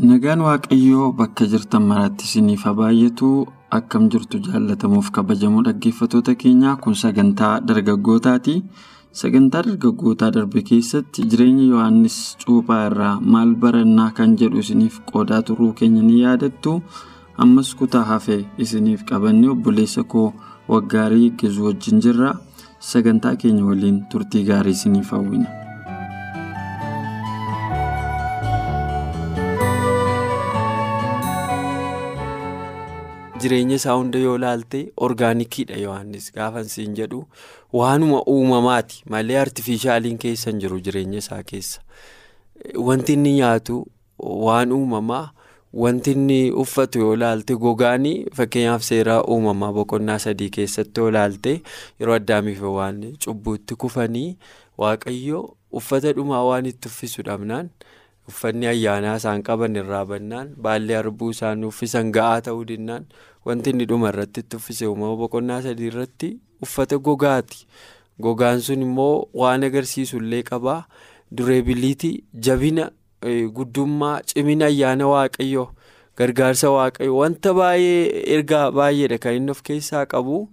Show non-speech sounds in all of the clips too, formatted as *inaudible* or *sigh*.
Nagaan waaqayyoo bakka jirtan maratti isiniif haa baay'atu akkam jirtu jaallatamuuf kabajamoo dhaggeeffatoota keenyaa kun sagantaa dargaggootaati. Sagantaa dargaggootaa darbe keessatti jireenya yohannis cuuphaa irraa maal barannaa kan jedhu isiniif qoodaa turuu keenya ni yaadattu. Ammas kutaa hafee isiniif qabanne obboleessa koo waggaarii geezuu wajjin jirra. Sagantaa keenya waliin turtii gaarii isiniif hawwina. Jireenya isaa hunda yoo ilaalte orgaanikiidha yohannis gaafa siin jedhu waanuma uumamaati malee artifishaaliin keessa hin jiru jireenya isaa keessa wanti inni nyaatu waan uumamaa wanti inni uffatu yoo ilaalte gogaanii fakkeenyaaf seeraa uumamaa boqonnaa sadii keessatti yoo ilaalte yeroo addaamiif waan cubbuutti kufanii waaqayyo uffata dhumaa waan itti uffisu dhabnaan. Uffanni ayyaanaa isaan qaban irraa bannaan baallee harbuu isaan uffisan ga'aa ta'uu dinnaan wanti inni dhuma irratti itti uffise uumama boqonnaa sadii irratti uffata gogaati. Gogaan sun immoo waan agarsiisullee qabaa dureebiliitii jabina guddummaa cimina ayyaana waaqayyoo gargaarsa waaqayyoo. Wanta baay'ee ergaa baay'eedha kan inni of keessaa qabu.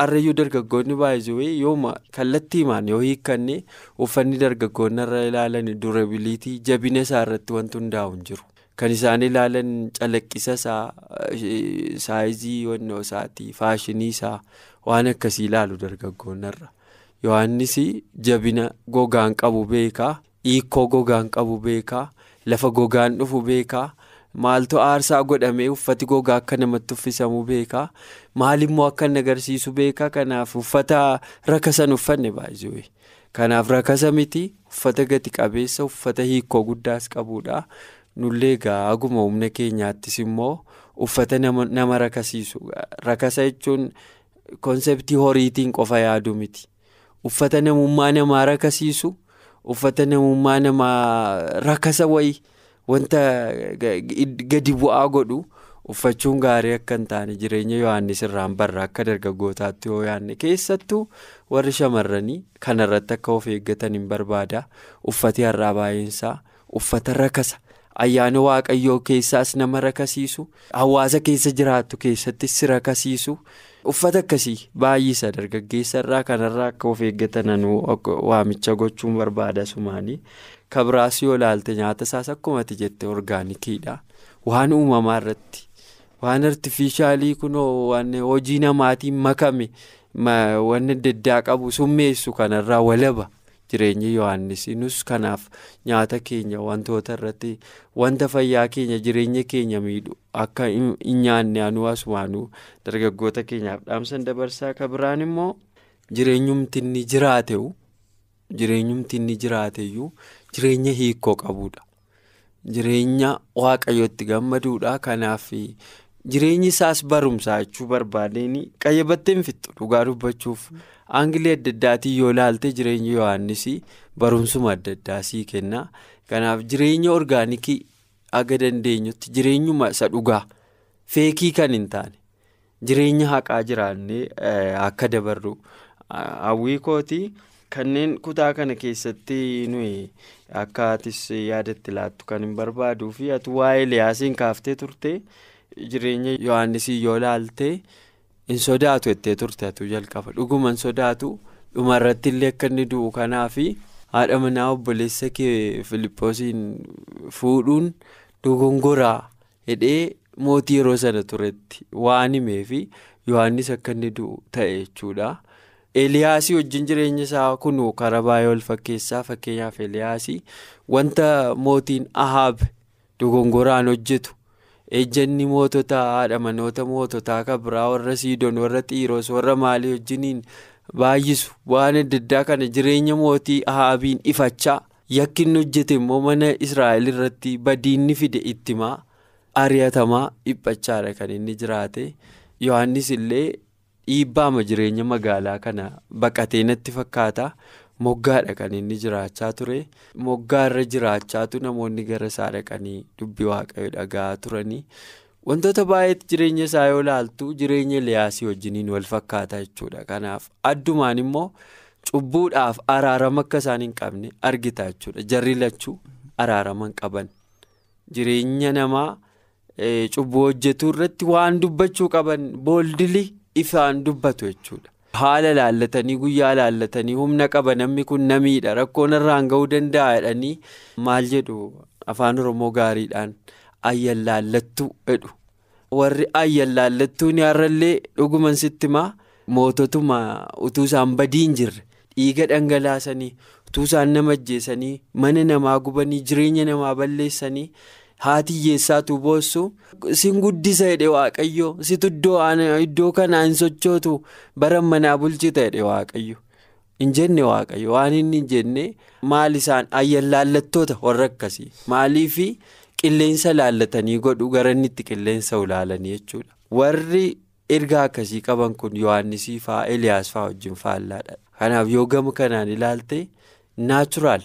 Harreeyyuu dargaggoonni baay'ee yooma kallattii himaan yoo hiikkanne uffanni dargaggoonni irra ilaalan dureebiliitii jabina isaa irratti wanti hundaa'u hin jiru. Kan isaan ilaalan calaqqisa isaa saayizii wannoo isaatii faashinii isaa waan akkasii ilaalu dargaggoonni irra. Yohaannis jabina gogaan qabu beekaa hiikoo gogaan qabu beekaa lafa gogaan dhufu beekaa. Maaltu aarsaa godhamee uffati gogaa akka namatti uffisamu beekaa? Maalimmoo akka inni agarsiisu beekaa? Kanaaf uffata rakasan uffanne baay'ee kanaaf rakasa miti uffata gati qabeessa uffata hiikoo guddaas qabudha nullee egaa aguma humna keenyaattis immoo uffata nama rakasiisu rakasa jechuun konseptii horiitiin qofa yaadu miti. Uffata namummaa namaa rakasiisu uffata namummaa namaa rakasa wayii. Wanta gadi bu'aa godhu uffachuun gaarii akka hin taane jireenya yohannis irraan barra akka dargaggootaatti yoo yaadne keessattuu warri shamarranii kanarratti akka of eeggatan hin barbaada. Uffati har'aa baay'eensaa uffata rakasa. Ayyaana waaqayyoo keessaas nama rakasiisu hawaasa keessa jiraattu keessattis si rakasiisu. Uffata akkasii baay'isa dargaggeessa irraa kanarraa akka of eeggatan waamicha gochuun barbaada sumaanii. Kabiraas yoo ilaalte nyaata isaas akkumatti jette orgaanikiidha waan uumamaa irratti waan artifishaalii kunoo waan hojii namaatiin makame wanni adda addaa qabu summeessu kanarraa walaba jireenya yohannis nus kanaaf nyaata keenya wantoota irratti wanta fayyaa keenya jireenya keenya miidhu akka hin nyaanne anuu asumaanuu dargaggoota keenyaaf dhaamsan dabarsaa immoo jireenyumti inni jiraate'u. jireenyumti inni jiraateyyuu jireenya hiikoo qabudha jireenya waaqayyootti gammaduudha. Kanaaf jireenyi isaas barumsaa jechuu barbaadeen qayyabattee hin fixxu. Dhugaa dubbachuuf aangilee adda addaatiin yoo ilaalte jireenya yohannis barumsuma adda addaa sii kenna. Kanaaf jireenya orgaanikii aga dandeenyutti jireenyuma isa dhugaa feekii kan hin taane jireenya haqaa jiraannee akka dabarru hawwii kooti. Kanneen kutaa kana keessatti nuyi akka atis yaadatti laattu kan hin barbaaduu fi ati waa'ee Eliyaasiin kaaftee turte jireenya Yohaannisii yoo ilaalte hin sodaatu jettee turte atu jalqaba dhuguma hin sodaatu dhumarratti illee akka inni du'u kanaaf haadha manaa obboleessa kee Filiippoosiin fuudhuun dogongoraa hidhee mootii yeroo sana turetti waan himee fi Yohaannis akka inni du'u ta'e jechuudha. Eliyaasii wajjin jireenya isaa kun karaa baay'ee wal fakkeessaa fakkeenyaaf Eliyaasii wanta mootiin Ahaab dogongoraan hojjetu ejjanni mootota haadha manoota moototaa kan biraa warra Siidoon warra Xiiroos warra maalii wajjiniin baay'isu. Waan adda addaa kana jireenya mootii ahaabiin ifachaa yakki inni hojjete immoo mana israa'el irratti badiinni fide ittimaa ari'atamaa dhiphachaadha kan inni jiraate. Yohannis illee dhiibbaama jireenya magaalaa kana baqatee natti fakkaata. Moggaadha kan inni jiraachaa ture. Moggaa irra jiraachaatu namoonni gara isaa dhaqanii dubbii waaqayyo dhaga'aa turanii. wantoota baay'eetti jireenya isaa yoo ilaaltu jireenya Eliyaasii wajjiniin wal fakkaata jechuudha. Kanaaf addumaan immoo cubbuudhaaf araarama akka isaan hin qabne argita jechuudha. Jarri lachuu araarama hin qaban. Jireenya namaa cubbuu hojjetuu irratti waan dubbachuu qaban booldili ifaan dubbatu jechuudha. haala laallatanii guyyaa laallatanii humna qaba namni kun namiidha rakkoon irraan ga'uu danda'a jedhanii maal jedhu afaan oromoo gaariidhaan. ayyan laallattuu jedhu warri ayyan laallattuun har'allee dhuguman sitti maa moototuma utuu isaan badii hin jirre dhiiga dhangalaasanii utuu isaan nama ajjeesanii mana namaa gubanii jireenya namaa balleessanii haati hiyyeessaatu boossu sin guddisa jedhe waaqayyo situ iddoo kanaa hin sochootu bara manaa bulchita jedhe waaqayyo hin jenne waaqayyo waan inni hin jenne maal isaan ayyan laallattoota warra akkasii maaliifi. Qilleensa laallatanii godhu gara itti qilleensa ulaalanii jechuudha. Warri ergaa akkasii qaban kun Yohaannisii fa'aa Eliyaas fa'aa wajjin faallaadha. Kanaaf yoo gama kanaan ilaalte naachuraal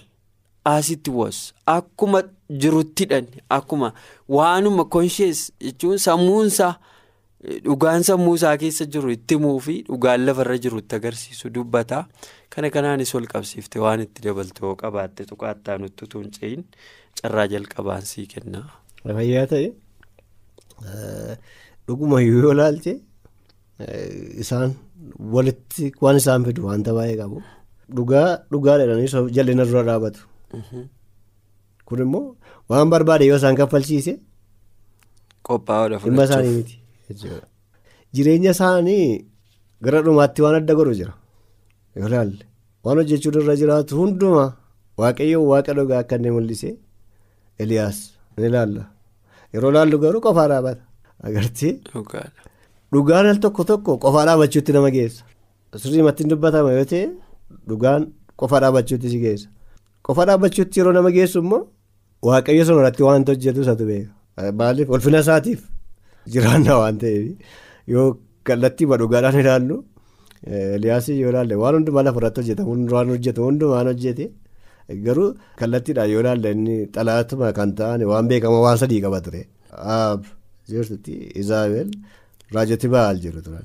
asitti was akkuma jiruttidhan akkuma waanuma konshees jechuun sammuunsaa dhugaan sammuusaa keessa jiru itti himuu fi dhugaan lafarra jiru itti agarsiisu dubbata. Kana kanaanis wal qabsiifte waan itti dabaltu yoo qabaatte tuqaattaa nutti ce'in. carraa jalqabaan sii kenna. Fayyaa ta'e dhuguma yoo ilaalte isaan walitti waan isaan fidu wanta baay'ee qabu. Dhugaa dhugaa jedhanii jal'ina dura dhaabatu. Kun immoo waan barbaade yoo isaan kaffalchiise. Qophaa'uudha Dhimma isaanii miti. Jireenya isaanii gara dhumaatti waan adda godhu jira. Yoo ilaalle waan hojjechuun irra jiraatu hundumaa waaqayyoon waaqa dhugaa akka inni mul'ise. Eliyaas ni ilaalla yeroo ilaallu garuu qofaa dhaabata agartee dhugaan al tokko tokko qofaa dhaabachuutti nama geessa sirriimatti hin dubbatama yoo ta'e dhugaan qofaa dhaabachuutti si geessa qofaa dhaabachuutti yeroo nama geessu immoo waaqayyo sun irratti waanta hojjetu isatu beeka maaliif ulfina isaatiif jiraanna waan ta'eef yoo kallattii dhugaadhaan ilaallu Eliyaasii yoo ilaalle waan hundumaa lafa irratti hojjetamu waan hojjetu hundumaan hojjete. Garuu kallattiidhaan yoo ilaalle inni xalaatuma kan ta'an waan beekamaa waan sadii qaba ture. Aab jirtutti Izaabel raajoti ba'aal jiru ture.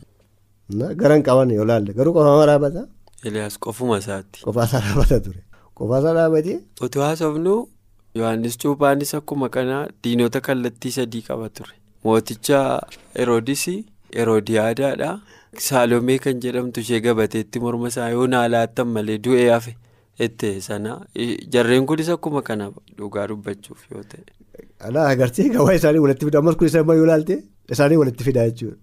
Garan qaban yoo ilaalle garuu qofaa dhaabata. Eliyaas qofuma isaatti. Qofaa isaa dhaabata ture. Qofaa isaa dhaabatee. Otoo haasofnu Yohaannis Cuuphaanis akkuma kanaa diinota kallattii sadii qaba ture. Mooticha Heroodis Heroodiyaadaadha. Saalomee kan jedhamtu ishee gabateetti morma isaa yoo naa laattan malee du'ee hafe. Itti sana jarreen kunis akkuma kana dhugaa dubbachuuf yoo ta'e. Alaa agartee gabaa isaanii walitti fidaa ammas kun isa ammoo yoo ilaalte isaanii walitti fidaa jechuudha.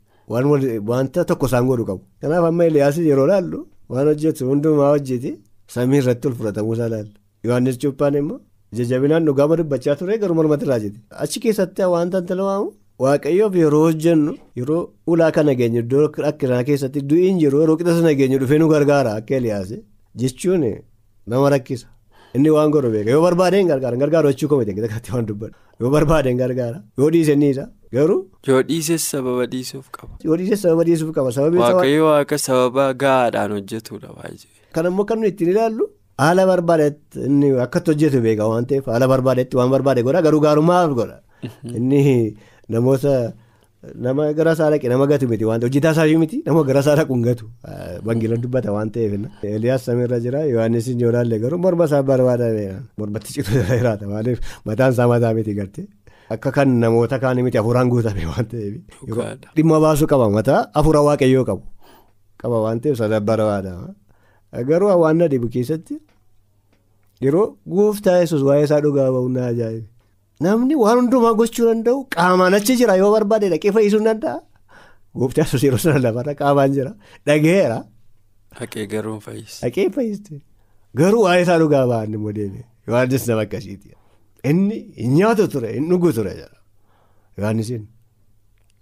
Wanta tokko isaan godhu qabu. Kanaaf amma Eliyaas yeroo ilaallu waan hojjetu hundumaa hojjete samii irratti ol fudhatamuu isaa ilaalla. Yohaannis Cuuphaan immoo jajjabinaan dhugaama dubbachaa ture garuu mormatti irraa jette. Achi keessatti wanta tala waamu waaqayyoof yeroo hojjennu yeroo ulaa kana geenyu iddoo akkanaa keessatti du'iin jiru yeroo qixa sana geenyu dhufee nu gargaara akka Eliyaas jechuun. nama rakkisa inni waan godhu beeka yoo barbaadeen gargaara gargaaru jechuu komite gidagatti waan dubbadhu yoo barbaadeen gargaara yoo dhiise niisa garuu. yoo dhiises sababa dhiisuuf qaba. waaqayyo waaqa sababa gahaadhaan hojjetudha baay'ee. Kan ammoo kan nuyi ittiin ilaallu haala barbaadetti inni akkatti hojjetu beeka waan ta'eef haala barbaadetti waan barbaade godha garuu gaarummaaf godha inni namoota. nama gara isaa dhaqe nama gatu miti waan hojjetaa isaa miti nama gara isaa dhaquun gatu. Wangeelaan dubbata waan ta'eef Eliyaas samiirra jira Yohaannis yoo ilaalle garuu morma isaa barbaada mormatti citu jiraata maaliif mataan isaa mataa miti garte akka kan namoota kaanii miti hafuuraan guutame waan ta'eef. Dhimma baasuu qaba mataa hafuura waaqayyoo qabu. Qaba waan ta'eef sada barbaada garuu waan dhibu keessatti yeroo guuftaa yesus waa'ee isaa dhugaa ba'uun na ajaa'ibe. Namni waan hundumaa gochuu danda'u qaamaan achi jira yoo barbaade dhaqee fayyisuu danda'a. Gooftaan yesus yeroo sana lafarra qaamaan jira dhagaheera. Dhaqee garuu fayyisa. Dhaqee fayyiste garuu waa'ee isaa dhugaa ba'an immoo deeme Yohaannis nama akkasiiti. Inni hin nyaatu ture hin dhugu ture jira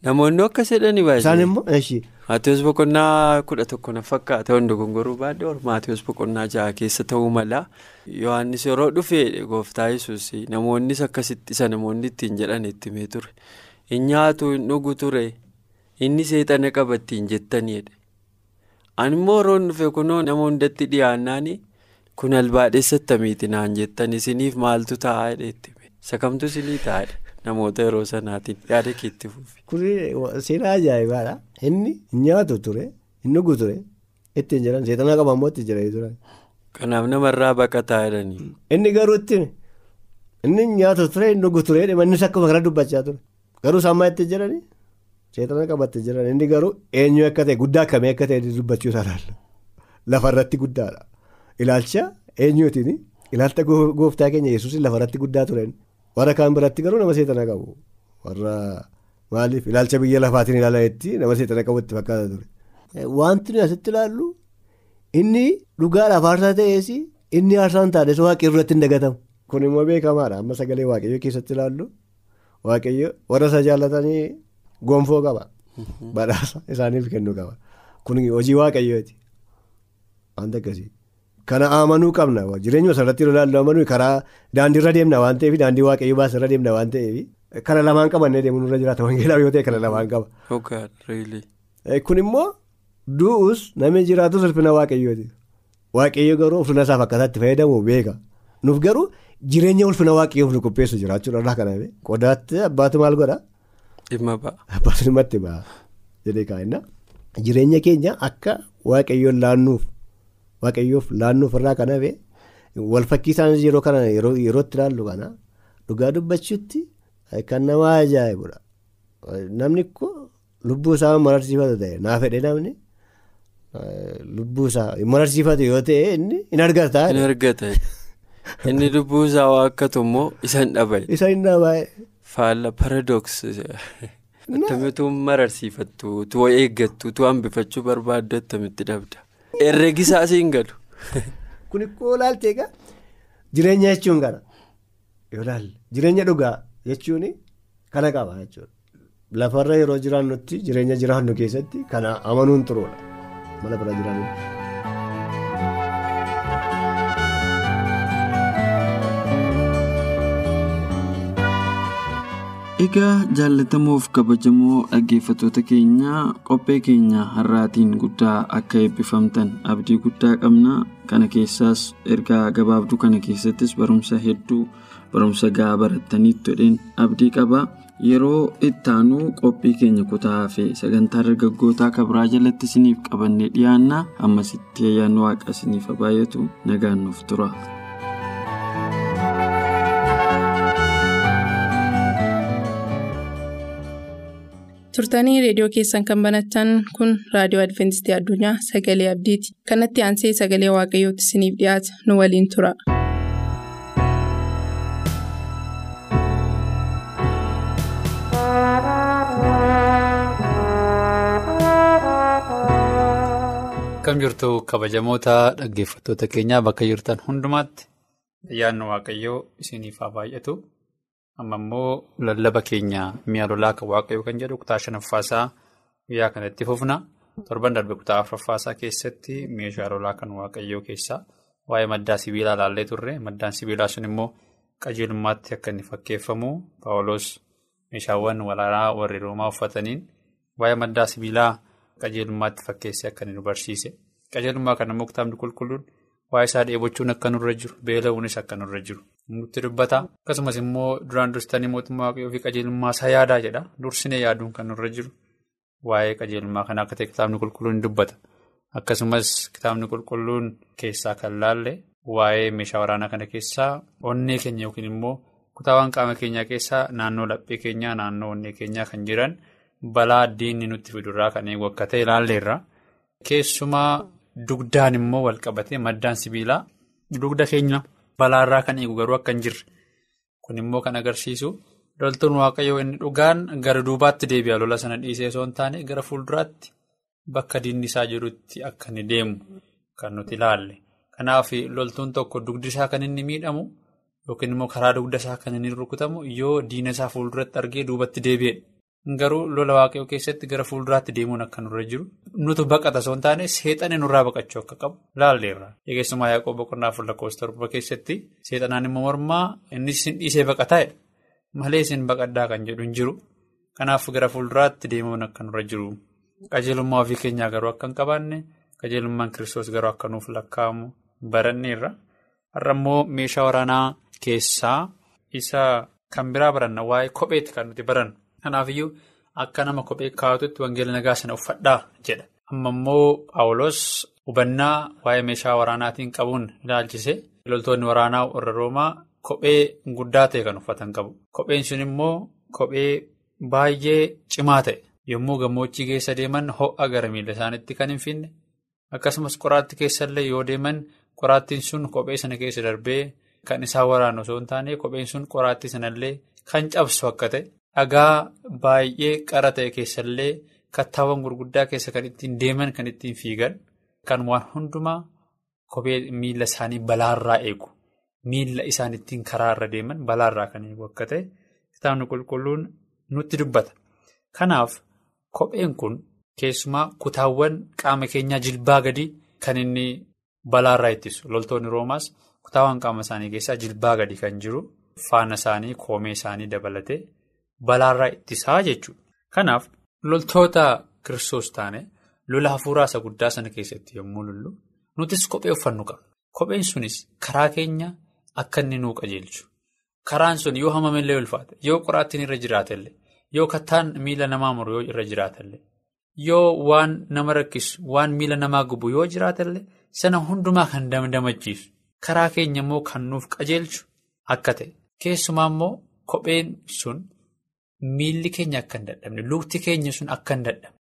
Namoonni akkas jedhanii Isaan baay'ee. immoo ishii Maatiyus boqonnaa kudha tokko na fakkaata hundi gongoruu baadhee Maatiyus boqonnaa jaha keessa ta'uu mala. Yohaannis yeroo dhufee gooftaa yesuus namoonnis akkasitti isa namoonni ittiin jedhan itti himee ture. Hin nyaatu hin dhugu ture inni seexana qaba ittiin jettaniidha. Ani immoo yeroo dhufe kunoo nama hundatti dhiyaannaan kun albaadheessa attamiiti naan jettan isiniif maaltu ta'a jedheetti hime. Isa kamtu isinii taa'edha namoota yeroo sanaatiin yaada keetti fufi. kuni seenaa ajaa'ibaadha. Inni nyaatu ture hin dhugu ture ittiin jedhan seexana qaba immoo ittiin jedhanii turan. Kanaaf namarraa baqataa jedhanii. Inni garuu itti inni nyaatu ture hin dhugu ture manni akkuma kana dubbachaa ture. Garuu isaan maal ittiin jedhanii seexana qaba ittiin jedhan inni garuu eenyu akka ta'e guddaa akkamii akka ta'e dubbachuu isaadhaan lafarratti guddaadha. Ilaalcha eenyuutiin ilaalcha gooftaa keenya yesuus lafarratti guddaa turen warra kaan biratti garuu nama seexana qabu. Warra maaliif? Ilaalcha biyya lafaatiin ilaalanitti nama seexana qabu itti fakkaata ture. Wanti nuyi asitti ilaallu inni dhugaadhaaf aarsaa ta'ees inni aarsaan taate waaqii irratti hin dagatamu. Kun immoo beekamaadha. Amma sagalee waaqayyoo keessatti ilaallu. Waaqayyo warra isa jaallatanii gonfoo qaba. Badhaasa isaaniif kennu qaba. Kun hojii waaqayyooti. Wanta akkasii. Kana amanuu qabna jireenya asirratti ilaallu amanuu karaa daandiirra deemna waan ta'eef daandii waaqayyoo baasirra deemna waan ta'eef kana lamaan qabannee deemuun irra jiraata wangeelaa yoo ta'e kana lamaan qaba. Kun immoo du'us namni jiraatus ulfina waaqayyooti. Waaqayyo garuu ulfina isaaf akkataatti fayyadamu beeka. Nuuf garuu jireenya ulfina waaqayyoof nu qopheessu jiraachuudha irraa kana qodaatti abbaatu maal godha? Dhimma ba'a. Abbaatu dhimma ba'a jedhee kaa'inna. Jireenya keenya akka waaqayyoon laannuuf waaqayyoof laannuuf irraa kan hafe wal fakkiisaan yeroo kana yerootti ilaallu kana dhugaa dubbachuutti kan nama ajaa'ibudha. Namni ko lubbuu isaa mararsiifatu ta'e naa fedhe namni lubbuu isaa mararsiifatu yoo ta'e inni hin argata. Hin argata. *laughs* Inni lubbuu isaa akkatu immoo isa hin dhabaye. Isa hin dhabaye. Faalla paradooksii. *laughs* Attamitti mararsiifattu tu eeggattu tu hambifachuu barbaaddu attamitti dhabda. Herreegisaa siin galu. Kun ikkoo ilaaltee egaa jireenya jechuun kana yoo ilaalle jireenya dhugaa jechuun kana qaba jechuudha. Lafarra yeroo jiraannutti jireenya jiraannu keessatti kana amanuun turuudha. Mana bira jiraannu. Egaa jaallatamoof kabajamoo dhaggeeffattoota keenya qophee keenya har'aatiin guddaa akka eebbifamtan abdii guddaa qabna. Kana keessaas ergaa gabaabduu kana keessattis barumsa hedduu barumsa gahaa barattaniitu jedheen abdii qaba. Yeroo itti aanu qophii keenya kutaa fi sagantaa dargaggootaa kabraa jalatti isiniif qabannee dhiyaanna. Ammasitti ayyaanni waaqa isiniif baay'atu nagaan nuuf tura. Turtanii reediyoo keessan kan banatan kun raadiyoo adventistii addunyaa sagalee abdiiti kanatti aansee sagalee waaqayyootti isiniif dhiyaata nu waliin tura. Akkam jirtu kabajamoota dhaggeeffattoota keenyaa bakka jirtan hundumaatti ayyaanni waaqayyoo isiniif haa baay'atu. Amma immoo lallaba keenya mi'a lolaa kan waaqayyoo kan jedhu kutaa shanaffaasaa guyyaa kanatti fufna. Torban darbe kutaa afuraffaasaa keessatti meeshaa lolaa kan waaqayyoo keessaa waa'ee maddaa sibiilaa ilaallee turre. Maddaan sibiilaa sun immoo qajeelummaatti akka inni fakkeeffamu paawuloos meeshaawwan waraanaa warri roomaa uffataniin waa'ee maddaa sibiilaa qajeelummaatti fakkeessee akka inni nu barsiise. Qajeelummaa kana immoo kitaabni qulqulluun waa'ee isaa dheebochuun akka nurra jiru beela'uunis akka nurra jiru. nutti dubbata. Akkasumas immoo duraan dursitanii mootummaa fi qajeelummaa isaa yaadaa jedha. Dursinee yaaduun kan nurra jiru. Waa'ee qajeelummaa kanaa akka ta'e kitaabni qulqulluun dubbata. Akkasumas kitaabni qulqulluun keessaa kan laalle waa'ee meeshaa waraanaa kana keessaa onnee keenya yookiin immoo kutaawwan qaama keenyaa keessaa naannoo laphee keenyaa naannoo onnee keenyaa kan jiran balaa diinni nutti fidurraa kan eegu akka ta'e ilaalleerra. Keessumaa dugdaan immoo walqabatee maddaan sibiilaa dugda keenya. Balaarraa kan eegu garuu akka hin jirre kun immoo kan agarsiisu loltuun waaqayyoo inni dhugaan gara duubaatti deebi'a lola sana dhiisee osoo hin taane gara fuulduraatti bakka diinni isaa jirutti akka inni deemu kan nuti ilaalle. Kanaaf loltuun tokko dugdi isaa kan inni miidhamu yookiin immoo karaa dugda isaa kan inni rukutamu yoo diina isaa fuulduratti argee duubatti deebi'edha. Garuu lola waaqayyoo keessatti gara fuulduraatti deemuun akka nurra jiru nuti baqata osoo hin taane seexanni nurraa baqachuu akka qabu laalleerra. Eegessumaa yaaqoo boqonnaa fuula lakkoofsa torba keessatti seexanaan immoo mormaa inni isin dhiisee baqataa'edha. Malee isin baqaddaa kan jedhu hin jiru. Kanaaf gara fuulduraatti deemuun akka nurra jiru. Qajeelummaa ofii keenyaa garuu akka hin qabaanne qajeelummaan kiristoos garuu akka nuuf lakkaa'amu baranneerra. Har'a immoo meeshaa waraanaa keessaa isa kan biraa baranna waa'ee kopheetti kan nuti barannu. Kanaafiyyuu akka nama kophee kaawwatutti wangeela nagaa sana uffadhaa jedha. Amma immoo Paawulos hubannaa waa'ee meeshaa waraanaatiin qabuun ilaalchise loltoonni waraanaa warra Roomaa kophee guddaa ta'e kan uffatan qabu. Kopheen sun immoo kophee baay'ee cimaa ta'e yommuu gammoojjii keessa deeman ho'a gara miila isaaniitti kan hin finne akkasumas qoraattii keessallee yoo deeman qoraattiin sun kophee sana keessa darbee kan isaan waraanu osoo hin taane kopheen sun qoraattii sanallee kan cabsu akka ta'e. Dhagaa baay'ee qara ta'e keessallee kattaawwan gurguddaa keessa kan ittiin deeman kan ittiin fiigan kan waan hundumaa kophee miila isaanii balaarraa eegu miila isaan ittiin karaarra deeman balaarraa kan eegu akka ta'e kitaabni qulqulluun nutti dubbata. Kanaaf kopheen kun keessumaa kutaawwan qaama keenyaa jilbaa gadii kan inni balaarraa ittisu loltoonni roomaas kutaawwan qaama isaanii keessaa jilbaa gadi kan jiru faana isaanii koomee isaanii dabalatee. Balaarraa ittisaa jechuudha. Kanaaf loltoota kiristoos taane lola hafuuraa isa guddaa sana keessatti yommuu lollu nutis kophee uffannu qabna. Kopheen sunis karaa keenya akka inni nuu qajeelchu. Karaan sun yoo hamamellee ulfaate yoo qoraattiin irra jiraatellee yoo kattaan miila namaa muru yoo irra jiraatellee yoo waan nama rakkisu waan miila namaa gubu yoo jiraatellee sana hundumaa kan damdamachiisu karaa keenya immoo kan nuuf qajeelchu akka ta'e keessumaa immoo kopheen sun. Miilli keenya akka hin dadhabne lukti keenya sun akka hin dadhabne.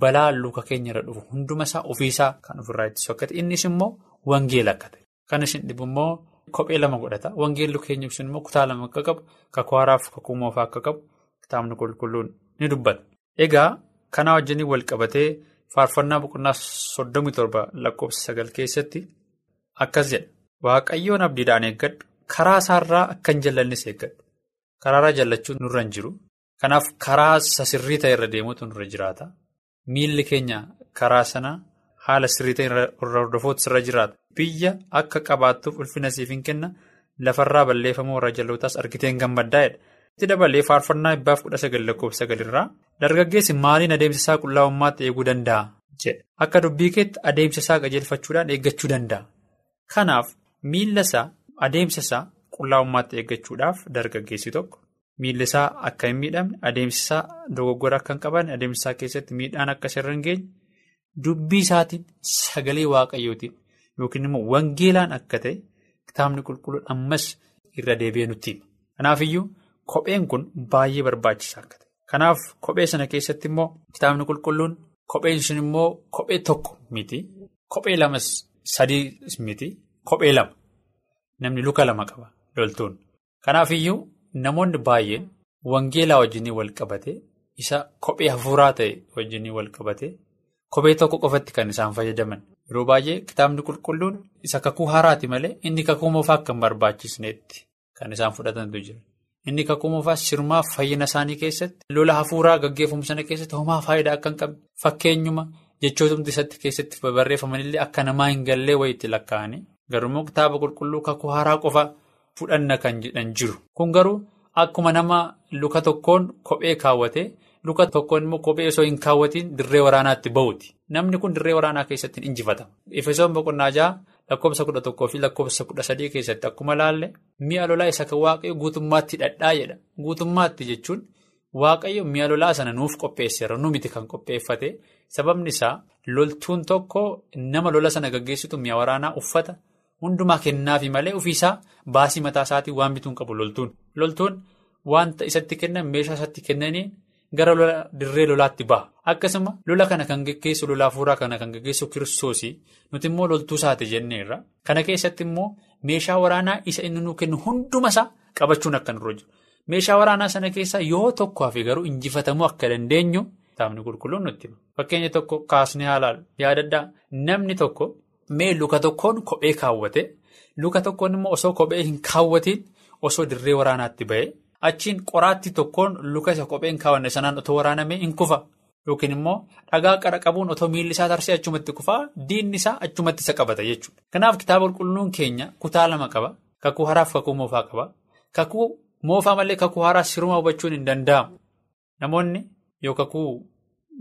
Balaa luka keenya irra dhufu hunduma isaa ofiisaa kan ofirraa ittisu akka ta'e innis immoo wangeela akka ta'e kan isin dhibu immoo kophee lama godhata. Wangeelli keenya sun immoo kutaa lama akka qabu kakuu haaraaf kakuu moofaa akka qabu kitaabni qulqulluun ni dubbata. Egaa kanaa wajjin wal qabatee faarfannaa boqonnaa soddomii torba lakkoofsa sagal keessatti akkas jedha. Waaqayyoon abdiidhaan eeggadhu karaa isaarraa akka hin jallannis eeggadhu. Karaarra jallachuun nurra hin jiru. Kanaaf karaa sirrii ta'e irra deemuutu nurra jiraata. Miilli keenya karaa sana haala sirrii ta'e irra hordofuutu irra jiraata. Biyya akka qabaattuuf ulfina siif hin kenna lafarraa balleeffamuu warra jalootaas argiteen gammaddaa'edha. Itti dabalee faarfannaa dhibbaaf kudha sagal lakkoofsa sagalirraa dargaggeessi maaliin adeemsa isaa qullaa'ummaatti eeguu danda'a jedha. Akka dubbii keetti adeemsa isaa qajeelfachuudhaan eeggachuu danda'a. Kanaaf miilla isaa adeemsa isaa. Qullaa'ummaatti eeggachuudhaaf dargaggeessi tokko miilli isaa akka hin miidhamne adeemsi isaa dogoggora akka hin qabaanne adeemsi isaa keessatti miidhaan akka irra hin geenye dubbii isaatiin sagalee waaqayyootiin yookiin immoo wangeelaan akka ta'e kitaabni qulqulluun ammas irra deebi'ee nutti hima. Kanaafiyyuu kopheen kun baay'ee barbaachisaa akka ta'e. Kanaaf kophee sana keessatti immoo kitaabni qulqulluun kopheen sun immoo kophee tokko miti kophee lamas sadii miti kophee lama namni luka lama qaba. Loltuun kanaafiyyuu namoonni baay'een wangeelaa wajjin wal qabate isa kophee hafuuraa ta'e wajjin wal qabate kophee tokko qofatti kan isaan fayyadaman yeroo baay'ee kitaabni qulqulluun isa kakuu haaraati malee inni kakuu moofaa akka hin barbaachisneetti kan isaan fudhatantu jira inni kakuu moofaa sirmaa fayyina isaanii keessatti lola hafuuraa gaggeeffamu sana keessatti homaa faayidaa akka hin qabne fakkeenyuma jechootumti isatti keessatti barreeffamanillee akka namaa hin gallee wayiitti lakkaa'anii garuu kitaaba qulqulluu kakuu haaraa qofa. Fudhanna kan jedhan jiru. Kun garuu akkuma nama luka tokkoon kophee kaawwate luka tokkoon immoo kophee osoo hin kaawwatiin dirree waraanaatti bahuuti. Namni kun dirree waraanaa keessatti hin injifatama. Efesoon boqonnaa jaha lakkoofsa kudha tokkoo fi lakkoofsa kudha sadii keessatti akkuma laalle mi'a lolaa isa kan waaqayyo guutummaatti hidhadhaa jedha. Guutummaatti jechuun waaqayyo mi'a lolaa sana nuuf qopheesseera nu miti kan qopheeffate sababni isaa loltuun tokko nama lola sana gaggeessitu mi'a waraanaa uffata. Hundumaa kennaafi malee ofiisaa baasii mataa isaatiin waan bituun qabu loltuun. Loltuun wanta isatti kennan meeshaa isatti kennaniin gara lola dirree lolaatti baha. Akkasuma lola kana kan gaggeessu lola hafuuraa kana kan gaggeessu kiristoosii nuti immoo loltuu isaati jenneerra. Kana keessatti immoo meeshaa waraanaa isa inni nuu kennu hundumasaa qabachuun akka nurra jiru. Meeshaa waraanaa sana keessaa yoo tokko hafe garuu injifatamuu akka dandeenyu kitaabni qulqulluun nutti. Fakkeenya tokko kaasnee haalaan yaadaddaa namni tokko. Mee luka tokkoon kophee kaawwate luka tokkoon immoo osoo kophee hin kaawwatiin osoo dirree waraanaatti ba'e achiin qoraattii tokkoon luka isa kopheen kaawwanne sanaan otoo waraanamee hin kufa yookiin immoo dhagaa qara qabuun otoo miilli isaa tarsee achumatti kufaa diinni isaa achumatti isa qabata jechuudha. Kanaaf kitaaba qulqulluun keenya kutaa lama qaba. Kakuu haraaf kakuu moofaa qaba. Kakuu moofaa malee kakuu haraa siruma hubachuun hin danda'amu. Namoonni yoo kakuu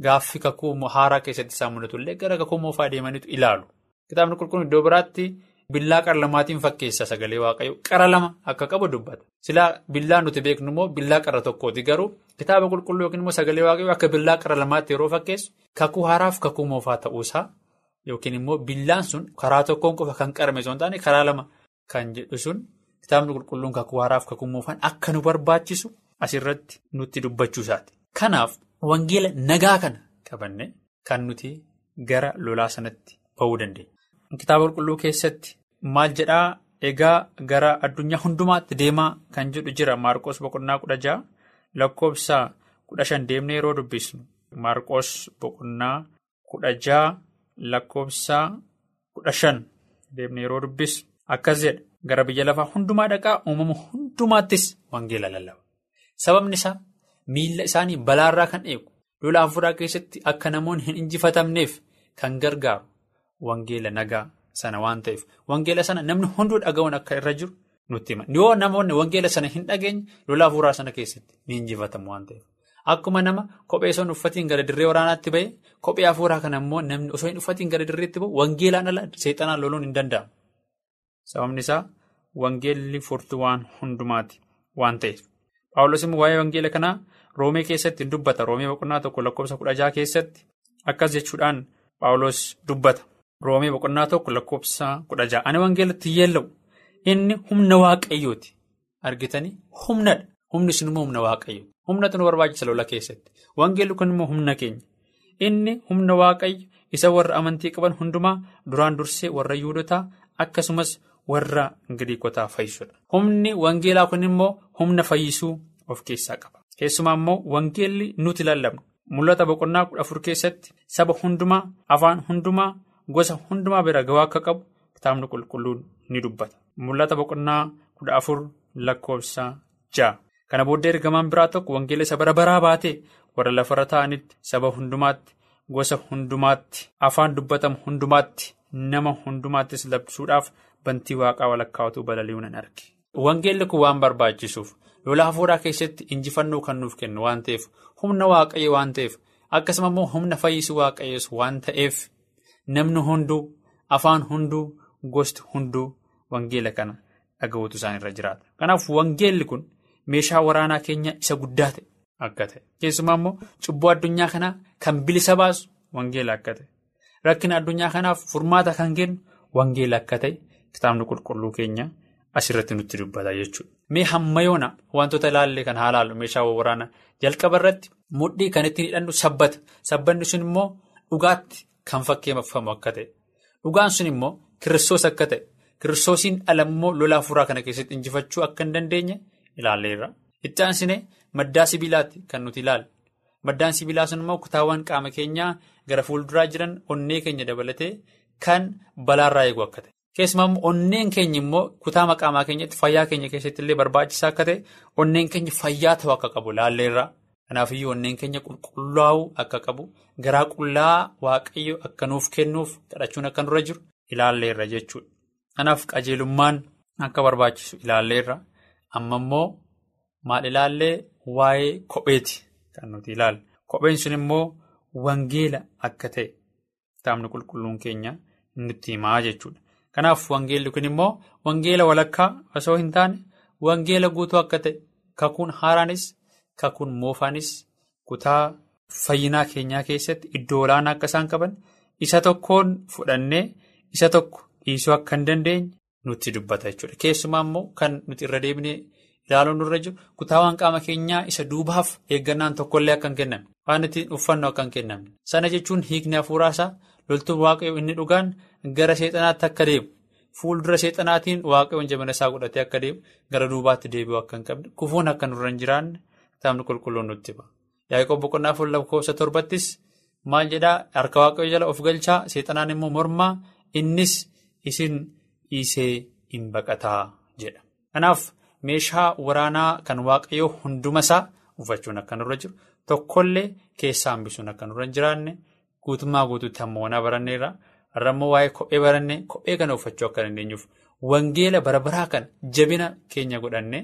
gaaffii kakuu haaraa keessatti isaan mul'atu illee gara kakuu moofaa deemaniitu ilaalu. Kitaabni qulqulluun iddoo biraatti billaa qara lamaatiin fakkeessa sagalee waaqayyoo qara lama akka qabu dubbata. Silaa billaa nuti beeknu immoo billaa qara tokkooti garuu kitaaba qulqulluu yookiin immoo sagalee waaqayyoo akka billaa qara lamaatti yeroo fakkeessu kakuu haaraaf kakuu moofaa ta'uusaa yookiin immoo billaan sun karaa tokkoon qofa kan qarame osoo hin taane karaa lama kan jedhu sun kitaabni qulqulluun kakuu haaraaf kakuu moofaan akka nu barbaachisu asirratti nutti dubbachuusaati. Kanaaf wangeela nagaa kana qabanne kan nuti gara lolaa sanatti ba'uu dandeenya. Kitaaba qulqulluu keessatti maal jedhaa? Egaa gara addunyaa hundumaatti deemaa kan jedhu jira. Maarqos boqonnaa kudha ja'a lakkoofsa kudha shan deemnee yeroo dubbisnu. Maarqos boqonnaa kudha ja'a lakkoofsa kudha shan deemnee yeroo dubbisnu. Akkas jedha gara biyya lafaa hundumaa dhaqaa uumama hundumaattis wangeela lallaba. Sababni isaa miilla isaanii balaarraa kan eegu lola afuuraa keessatti akka namoonni hin injifatamneef kan gargaaru. Wangeela nagaa sana waan ta'eef. Wangeela sana namni hunduu dhaga'uun akka irra jiru nutti hima. Yoo namoonni wangeela sana hin dhageenye lola afuuraa sana keessatti ni injifatamu waan ta'eef. Akkuma nama kophee hin uffatiin gara dirree waraanaatti ba'e kophee afuuraa kana immoo namni osoo hin uffatiin gara dirreetti ba'u wangeelaan ala seexanaan loluun hin danda'amu. Sababni isaa wangeelli furtuu waan hundumaati waan ta'eef. Paawulos immoo waa'ee wangeela kanaa roomee keessatti dubbata. Roomee boqonnaa tokko lakkoofsa kudha keessatti akkas jechuudhaan paawulos dubbata. Roomee boqonnaa tokko lakkoofsa kudha ja'a. Ani wangeelatti yeella'u inni humna waaqayyooti. Argitanii humnadha. Humni sun immoo humna waaqayyo. Humnatu nu barbaachisa lola keessatti. Wangeelli kun immoo humna keenya. Inni humna waaqayyo isa warra amantii qaban hundumaa duraan dursee warra yuudotaa akkasumas warra Giriikotaa fayyisudha. Humni wangeelaa kun immoo humna fayyisuu of keessaa qaba. Keessumaa immoo wangeelli nuti lallabnu. Mul'ata boqonnaa kudha afur keessatti saba hundumaa afaan hundumaa. Gosa hundumaa bira ga'uu akka qabu kitaabni qulqulluun ni dubbata. Mul'ata boqonnaa kudha afur lakkoofsa ja'a. Kana booddee ergamaan biraa tokko wangeela isa bara baraa baatee warra lafarra ta'anitti saba hundumaatti gosa hundumaatti afaan dubbatamu hundumaatti nama hundumaattis labsuudhaaf bantii waaqaa walakkaa'utu balali'uu nan arge. Wangeelli kun waan barbaachisuuf lola hafuuraa keessatti injifannoo kan nuuf kennu waan ta'eef humna waaqayyoo waan ta'eef akkasuma immoo humna fayyisuu waaqayyoos waan ta'eef. Namni hunduu afaan hunduu gosti hunduu wangeela kana dhaga'uutu isaan irra jiraata. Kanaaf wangeelli kun meeshaa waraanaa keenya isa guddaa ta'e akka ta'e. Keessumaa immoo cubbuu addunyaa kanaa kan bilisa baasu wangeela akka ta'e. Rakkina addunyaa kanaaf furmaata kan kennu wangeela akka ta'e kitaabni qulqulluu keenya asirratti nutti dubbata jechuudha. Mee hamma yoona wantoota ilaallee kan haa ilaallu meeshaa waraanaa jalqaba irratti mudhii kan ittiin hidhannu sabbata. Sabbanni sun immoo dhugaatti. Kan fakkeeffamu akka ta'e dhugaan sun immoo kiristoos akka ta'e kiristoosiin ala immoo lola afuuraa kana keessatti injifachuu akka hin dandeenye ilaalleerra. Itti aansine maddaa sibiilaatti kan nuti ilaalle. Maddaan sibiilaa sun immoo kutaawwan qaama keenyaa gara fuulduraa jiran onnee keenya dabalatee kan balaarraa eegu akka ta'e keessumaa immoo onneen keenya immoo kutaa qaamaa keenyatti fayyaa keenya keessatti illee barbaachisaa akka ta'e onneen keenya fayyaa ta'uu akka qabu ilaalleerra. Kanaafiyyuu onneen keenya qulqullaa'uu akka qabu garaa qullaa waaqayyo akka nuuf kennuuf kadhachuun akka nurra jiru ilaalleerra jechuudha. Kanaaf qajeelummaan akka barbaachisu ilaalleerra. Amma immoo maal ilaallee waa'ee kopheeti kan nuti ilaalle. Kopheen sun immoo wangeela akka ta'e kitaabni qulqulluun keenya nutti himaa jechuudha. Kanaaf wangeelli kun immoo wangeela walakkaa osoo hin taane wangeela guutuu akka ta'e kakuun haaraanis. Kakuun moofaanis kutaa fayyinaa keenyaa keessatti iddoo olaanaa akka isaan qaban isa tokkoon fudhannee isa tokko dhiisuu akka hin dandeenye nutti dubbata jechuudha. Keessumaa immoo kan nuti irra deebinee ilaaluun nurra jiru kutaawwan qaama keenyaa isa duubaaf eeggannaan tokkollee akka hin kennamne waan ittiin uffannu akka hin kennamne sana jechuun hiikni hafuuraasaa loltuun waaqayyoo inni dhugaan gara seexanaatti akka deemu fuuldura seexanaatiin waaqayyoon jabina isaa godhatee akka deemu gara duubaatti deebi'uu akka hin qabne kufuun akka nurra hin jiraanne. Kitaabni qulqulluun nutti hima. Yaaqoob boqonnaa afur lakkoofsa torbattis maal jedhaa harka waaqayyoo jala of galchaa seexanaan immoo mormaa innis isin dhiisee hin baqataa jedha. Kanaaf meeshaa waraanaa kan waaqayyoo hunduma isaa uffachuun akka nurra jiru tokkollee keessaa hambisuun akka nurra hin jiraanne guutummaa guutuutti hammoonaa baranneerra har'ammoo waa'ee kophee barannee kophee kana uffachuu akka dandeenyuuf wangeela bara baraa kana jabina keenya godhanne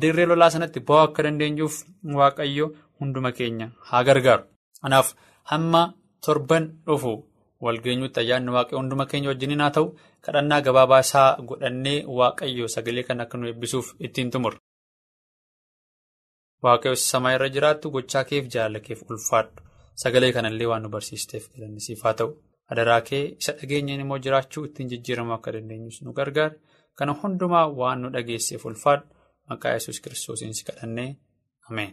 dirree lolaa sanatti ba'uu akka dandeenyuuf waaqayyo hunduma keenya haa gargaaru. Kanaaf hamma torban dhufu walgeenyuutti ayyaanni waaqayyo hunduma keenya wajjiniin haa ta'u kadhannaa gabaabaa isaa godhannee waaqayyo sagalee kan akka nu eebbisuuf ittiin xumurra. Waaqayyo samaa irra jiraattu gochaa keef jaalala keef ulfaadhu sagalee kanallee waan nu barsiisteef galannisiif haa ta'u adaraa kee isa dhageenyeen immoo jiraachuu ittiin jijjiiramuu akka dandeenyus nu gargaara kana hundumaa waan nu dhageesseef ulfaadhu maqaa yesus kiristoosiin si kadhannee. Ameen.